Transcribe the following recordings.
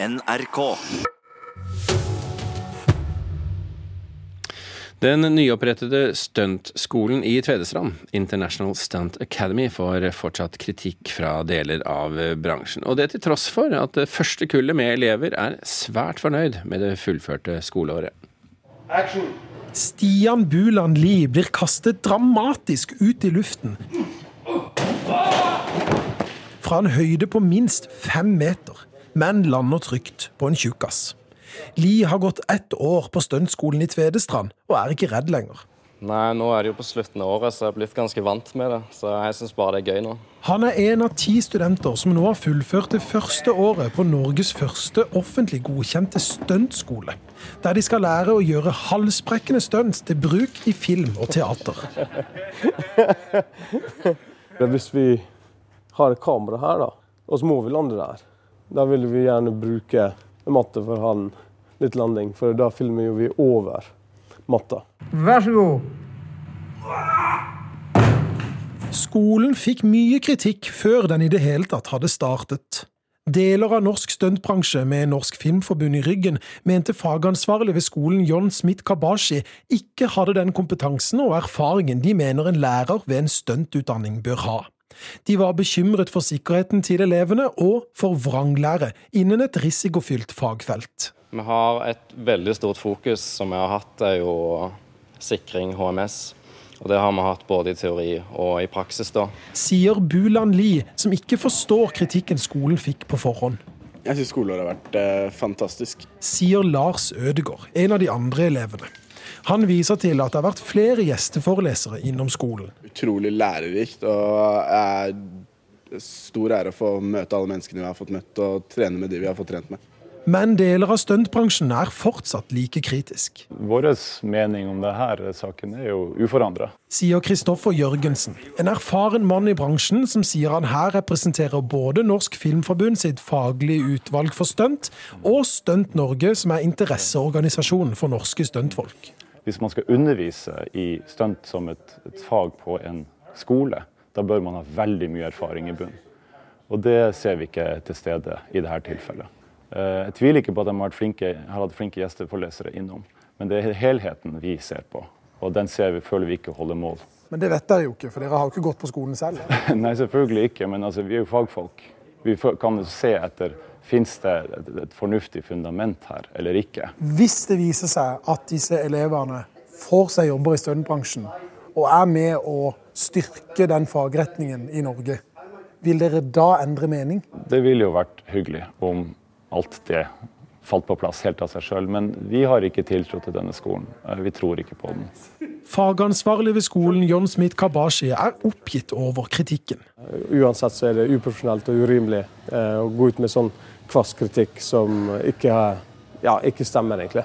NRK. Den nyopprettede stuntskolen i Tvedestrand, International Stunt Academy, får fortsatt kritikk fra deler av bransjen. Og det til tross for at det første kullet med elever er svært fornøyd med det fullførte skoleåret. Stian Buland Lie blir kastet dramatisk ut i luften. Fra en høyde på minst fem meter, men lander trygt på en tjukkas. Li har gått ett år på stuntskolen i Tvedestrand, og er ikke redd lenger. Nei, nå er det jo på slutten av året, så jeg er blitt ganske vant med det. Så jeg syns bare det er gøy nå. Han er en av ti studenter som nå har fullført det første året på Norges første offentlig godkjente stuntskole. Der de skal lære å gjøre halsbrekkende stunts til bruk i film og teater. Hvis vi har et kamera her, da, og så må vi lande der, da vil vi gjerne bruke matte for å ha en litt landing, for da filmer vi over matta. Vær så god. Skolen fikk mye kritikk før den i det hele tatt hadde startet. Deler av norsk stuntbransje med Norsk Filmforbund i ryggen mente fagansvarlig ved skolen John Smith Kabashi ikke hadde den kompetansen og erfaringen de mener en lærer ved en stuntutdanning bør ha. De var bekymret for sikkerheten til elevene og for vranglære innen et risikofylt fagfelt. Vi har et veldig stort fokus som vi har hatt, er jo sikring, HMS. Og det har vi hatt både i teori og i praksis, da. Sier Bulan Lie, som ikke forstår kritikken skolen fikk på forhånd. Jeg syns skoleåret har vært eh, fantastisk. Sier Lars Ødegård, en av de andre elevene. Han viser til at det har vært flere gjesteforelesere innom skolen. Utrolig lærerikt. og er stor ære å få møte alle menneskene vi har fått møtt, og trene med de vi har fått trent med. Men deler av stuntbransjen er fortsatt like kritisk. Vår mening om denne saken er jo uforandra. Sier Kristoffer Jørgensen, en erfaren mann i bransjen som sier han her representerer både Norsk Filmforbund sitt faglige utvalg for stunt, og Stunt Norge, som er interesseorganisasjonen for norske stuntfolk. Hvis man skal undervise i stunt som et, et fag på en skole, da bør man ha veldig mye erfaring i bunnen. Og det ser vi ikke til stede i dette tilfellet. Eh, jeg tviler ikke på at de har, flinke, har hatt flinke gjesteforelesere innom, men det er helheten vi ser på. Og den ser vi, føler vi ikke holder mål. Men det vet dere jo ikke, for dere har jo ikke gått på skolen selv? Nei, selvfølgelig ikke, men altså, vi er jo fagfolk. Vi kan se etter Fins det et, et fornuftig fundament her, eller ikke? Hvis det viser seg at disse elevene får seg jobber i stønadbransjen og er med å styrke den fagretningen i Norge, vil dere da endre mening? Det ville jo vært hyggelig om alt det falt på plass helt av seg sjøl. Men vi har ikke tiltro til denne skolen. Eh, vi tror ikke på den. Fagansvarlig ved skolen, John Smith Kabashi, er oppgitt over kritikken. Uansett så er det uprofesjonelt og urimelig eh, å gå ut med sånn kvass kritikk som ikke, ja, ikke stemmer, egentlig.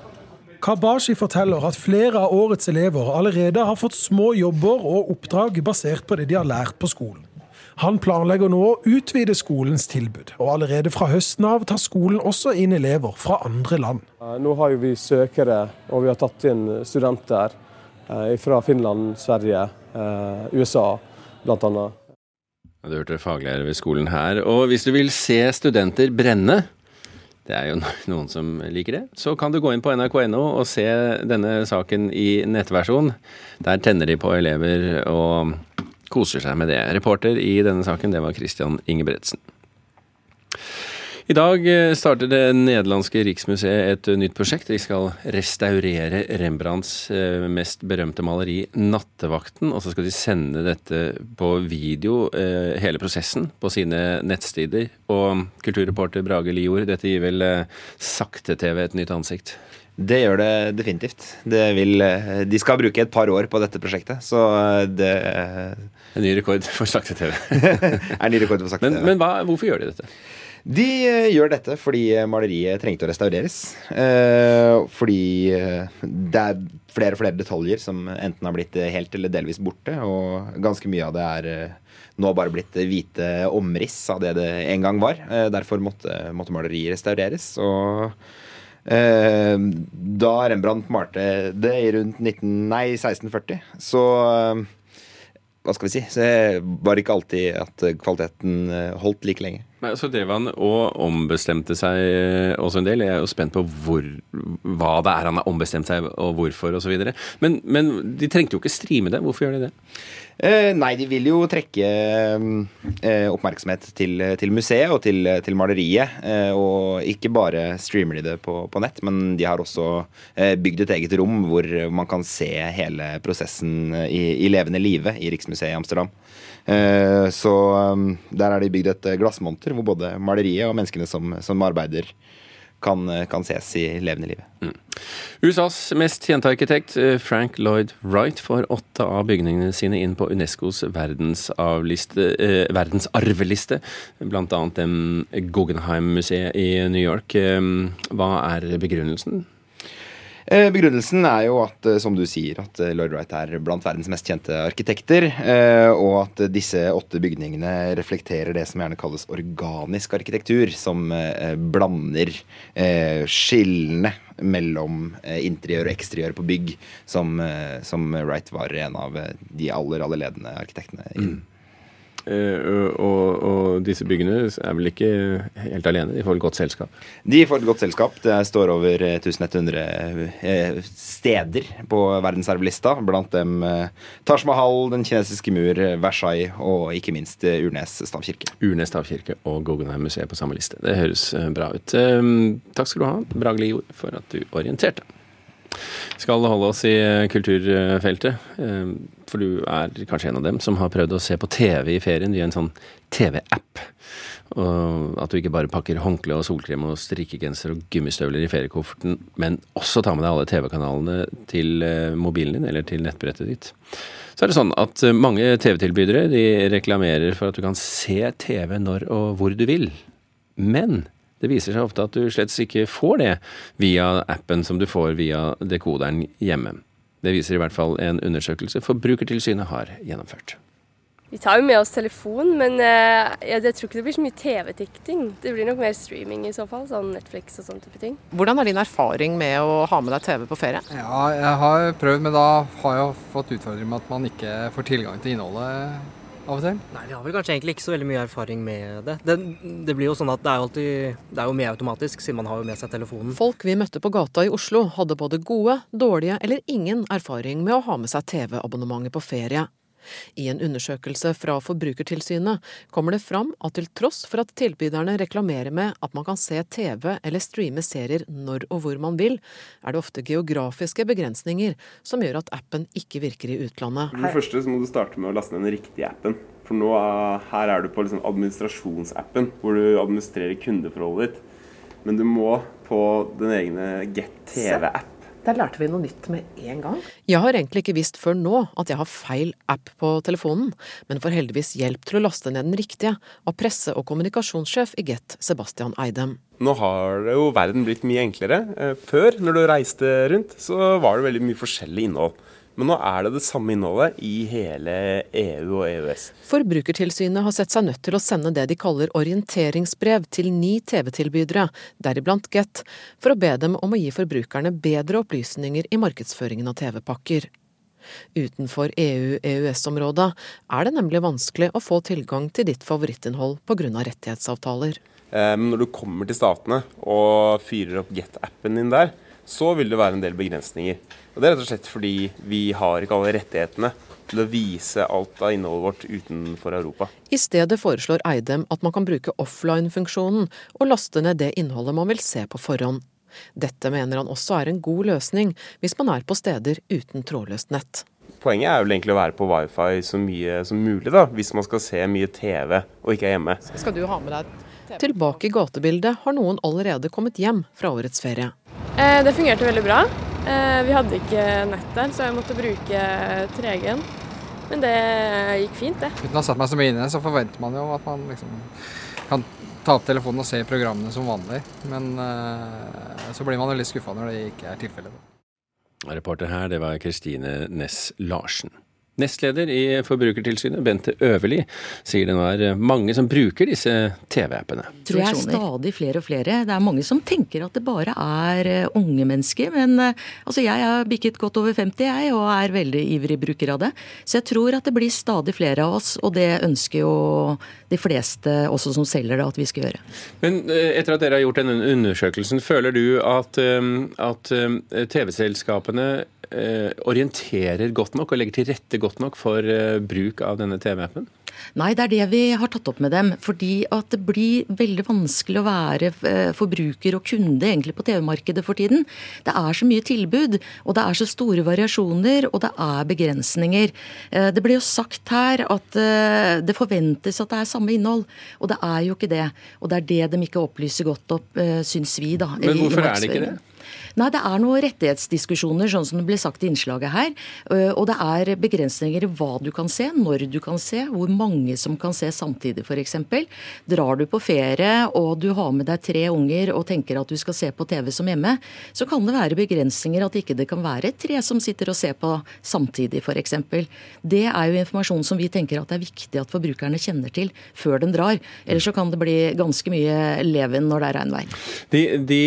Kabashi forteller at flere av årets elever allerede har fått små jobber og oppdrag basert på det de har lært på skolen. Han planlegger nå å utvide skolens tilbud, og allerede fra høsten av tar skolen også inn elever fra andre land. Nå har vi søkere, og vi har tatt inn studenter eh, fra Finland, Sverige, eh, USA bl.a. Du hørte faglærer ved skolen her. Og hvis du vil se studenter brenne, det er jo noen som liker det, så kan du gå inn på nrk.no og se denne saken i nettversjon. Der tenner de på elever og koser seg med det. Reporter i denne saken, det var Christian Ingebretsen. I dag eh, starter det nederlandske Riksmuseet et nytt prosjekt. De skal restaurere Rembrandts eh, mest berømte maleri, 'Nattevakten'. Og så skal de sende dette på video, eh, hele prosessen, på sine nettstider. Og kulturreporter Brage Lior, dette gir vel sakte-TV et nytt ansikt? Det gjør det definitivt. Det vil, de skal bruke et par år på dette prosjektet, så det En ny rekord for sakte-TV. er ny rekord for sakte-TV. Men, men hva, hvorfor gjør de dette? De uh, gjør dette fordi maleriet trengte å restaureres. Uh, fordi det er flere og flere detaljer som enten har blitt helt eller delvis borte. Og ganske mye av det er nå bare blitt hvite omriss av det det en gang var. derfor måtte, måtte maleriet restaureres. Og da Rembrandt malte det i rundt 19, nei, 1640, så hva skal vi si, så var det ikke alltid at kvaliteten holdt like lenge. Men Så drev han og ombestemte seg eh, også en del. Jeg er jo spent på hvor, hva det er han har ombestemt seg, og hvorfor osv. Men, men de trengte jo ikke streame det. Hvorfor gjør de det? Eh, nei, de vil jo trekke eh, oppmerksomhet til, til, museet og til, til maleriet. Eh, og ikke bare streamer de det på, på nett, men de har også eh, bygd et eget rom hvor man kan se hele prosessen i, i levende live i Riksmuseet i Amsterdam. Eh, så um, der er det bygd et glassmonter hvor både maleriet og menneskene som, som arbeider, kan, kan, ses i levende livet. Mm. USAs mest kjente arkitekt, eh, Frank Lloyd Wright, får åtte av bygningene sine inn på Unescos eh, verdensarveliste, bl.a. Guggenheim-museet i New York. Eh, hva er begrunnelsen? Eh, begrunnelsen er jo at, eh, som du sier, at eh, Lloyd Wright er blant verdens mest kjente arkitekter, og at disse åtte bygningene reflekterer det som gjerne kalles organisk arkitektur, som blander skillene mellom interiør og eksteriør på bygg, som, som Wright var en av de aller, aller ledende arkitektene. Mm. Uh, og, og, disse byggene er vel ikke helt alene? De får et godt selskap? De får et godt selskap. Det står over 1100 uh, steder på verdensarvlista. Blant dem Taj Mahal, Den kinesiske mur, Versailles og ikke minst Urnes stavkirke. Urnes stavkirke og Guggenheim-museet på samme liste. Det høres bra ut. takk skal du ha, Bragli Jord, for at du orienterte skal holde oss i eh, kulturfeltet. Eh, for du er kanskje en av dem som har prøvd å se på TV i ferien via en sånn TV-app. Og at du ikke bare pakker håndkle og solkrem og strikkegenser og gummistøvler i feriekofferten, men også tar med deg alle TV-kanalene til eh, mobilen din eller til nettbrettet ditt. Så er det sånn at mange TV-tilbydere de reklamerer for at du kan se TV når og hvor du vil. Men det viser seg ofte at du slett ikke får det via appen som du får via dekoderen hjemme. Det viser i hvert fall en undersøkelse Forbrukertilsynet har gjennomført. Vi tar jo med oss telefon, men eh, jeg, jeg tror ikke det blir så mye TV-tikting. Det blir nok mer streaming i så fall, sånn Netflix og sånn type ting. Hvordan er din erfaring med å ha med deg TV på ferie? Ja, Jeg har prøvd, men da har jeg fått utfordring med at man ikke får tilgang til innholdet av og til? Nei, Vi har vel kanskje egentlig ikke så veldig mye erfaring med det. Det, det blir jo sånn at det er jo alltid Det er jo mer automatisk, siden man har jo med seg telefonen. Folk vi møtte på gata i Oslo hadde både gode, dårlige eller ingen erfaring med å ha med seg TV-abonnementet på ferie. I en undersøkelse fra Forbrukertilsynet kommer det fram at til tross for at tilbyderne reklamerer med at man kan se TV eller streame serier når og hvor man vil, er det ofte geografiske begrensninger som gjør at appen ikke virker i utlandet. For det første må du starte med å laste ned den riktige appen. For nå her er du på liksom administrasjonsappen, hvor du administrerer kundeforholdet ditt. Men du må på den egne Get TV-app der lærte vi noe nytt med en gang. Jeg har egentlig ikke visst før nå at jeg har feil app på telefonen, men får heldigvis hjelp til å laste ned den riktige av presse- og kommunikasjonssjef i Get, Sebastian Eidem. Nå har jo verden blitt mye enklere. Eh, før, når du reiste rundt, så var det veldig mye forskjellig innhold. Men nå er det det samme innholdet i hele EU og EØS. Forbrukertilsynet har sett seg nødt til å sende det de kaller orienteringsbrev til ni TV-tilbydere, deriblant Get, for å be dem om å gi forbrukerne bedre opplysninger i markedsføringen av TV-pakker. Utenfor EU-EØS-området er det nemlig vanskelig å få tilgang til ditt favorittinnhold pga. rettighetsavtaler. Eh, men når du kommer til statene og fyrer opp Get-appen din der, så vil det være en del begrensninger. Og Det er rett og slett fordi vi har ikke alle rettighetene til å vise alt av innholdet vårt utenfor Europa. I stedet foreslår Eidem at man kan bruke offline-funksjonen og laste ned det innholdet man vil se på forhånd. Dette mener han også er en god løsning hvis man er på steder uten trådløst nett. Poenget er vel egentlig å være på wifi så mye som mulig, da, hvis man skal se mye TV og ikke er hjemme. Skal du ha med deg TV? Tilbake i gatebildet har noen allerede kommet hjem fra årets ferie. Eh, det fungerte veldig bra. Eh, vi hadde ikke nett der, så jeg måtte bruke 3G-en. Men det gikk fint, det. Uten å ha satt meg så mye inne, så forventer man jo at man liksom kan ta opp telefonen og se programmene som vanlig. Men uh, så blir man jo litt skuffa når det ikke er tilfellet. Reporter her, det var Kristine Næss Larsen. Nestleder i Forbrukertilsynet, Bente Øverli, sier det nå er mange som bruker disse TV-appene. tror jeg er stadig flere og flere. Det er mange som tenker at det bare er eh, unge mennesker. Men eh, altså, jeg har bikket godt over 50, jeg, og er veldig ivrig bruker av det. Så jeg tror at det blir stadig flere av oss, og det ønsker jo de fleste også som selger det, at vi skal gjøre. Men eh, etter at dere har gjort denne undersøkelsen, føler du at, at TV-selskapene orienterer godt nok og legger til rette godt nok for bruk av denne TV-appen? Nei, det er det vi har tatt opp med dem. Fordi at det blir veldig vanskelig å være forbruker og kunde egentlig på TV-markedet for tiden. Det er så mye tilbud, og det er så store variasjoner, og det er begrensninger. Det ble jo sagt her at det forventes at det er samme innhold, og det er jo ikke det. Og det er det de ikke opplyser godt opp, syns vi, da. Men hvorfor er det ikke det? Nei, det er noen rettighetsdiskusjoner, sånn som det ble sagt i innslaget her. Og det er begrensninger i hva du kan se, når du kan se, hvor mange som kan se samtidig f.eks. Drar du på ferie og du har med deg tre unger og tenker at du skal se på TV som hjemme, så kan det være begrensninger at ikke det kan være tre som sitter og ser på samtidig f.eks. Det er jo informasjon som vi tenker at det er viktig at forbrukerne kjenner til før den drar. Ellers så kan det bli ganske mye leven når det er regnvær. De, de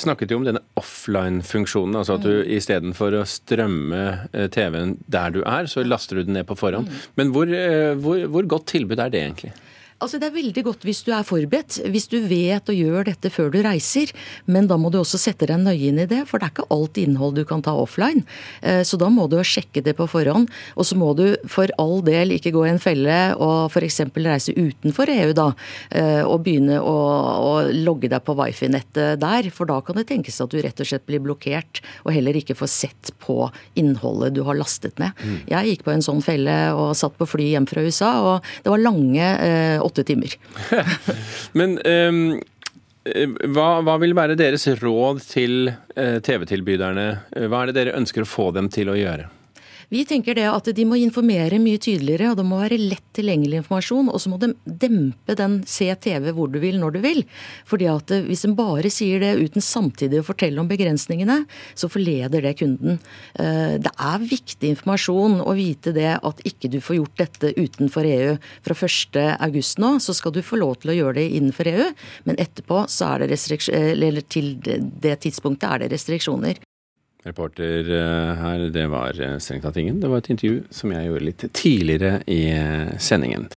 snakket jo om denne offline-funksjonen. Altså at du Mm. istedenfor å strømme eh, TV-en der du er, så laster du den ned på forhånd. Mm. Men hvor, eh, hvor, hvor godt tilbud er det egentlig? Altså Det er veldig godt hvis du er forberedt, hvis du vet og gjør dette før du reiser. Men da må du også sette deg nøye inn i det, for det er ikke alt innhold du kan ta offline. Eh, Så da må du sjekke det på forhånd. Og så må du for all del ikke gå i en felle og f.eks. reise utenfor EU da, eh, og begynne å, å logge deg på wifi-nettet der. For da kan det tenkes at du rett og slett blir blokkert, og heller ikke får sett på innholdet du har lastet ned. Mm. Jeg gikk på en sånn felle og satt på fly hjem fra USA, og det var lange eh, åtte timer. Men eh, hva, hva vil være deres råd til eh, TV-tilbyderne? Hva er det dere ønsker å få dem til å gjøre? Vi tenker det at de må informere mye tydeligere, og det må være lett tilgjengelig informasjon. Og så må de dempe den se TV hvor du vil, når du vil. Fordi at eh, hvis en bare sier det uten samtidig å fortelle om begrensningene, så forleder det kunden. Eh, Det er viktig informasjon å vite det at ikke du får gjort dette utenfor EU. Fra 1.8 nå så skal du få lov til å gjøre det innenfor EU, men etterpå så er det eller til det tidspunktet er det restriksjoner. Reporter eh, her, det var eh, strengt tatt ingen. Det var et intervju som jeg gjorde litt tidligere i eh, sendingen.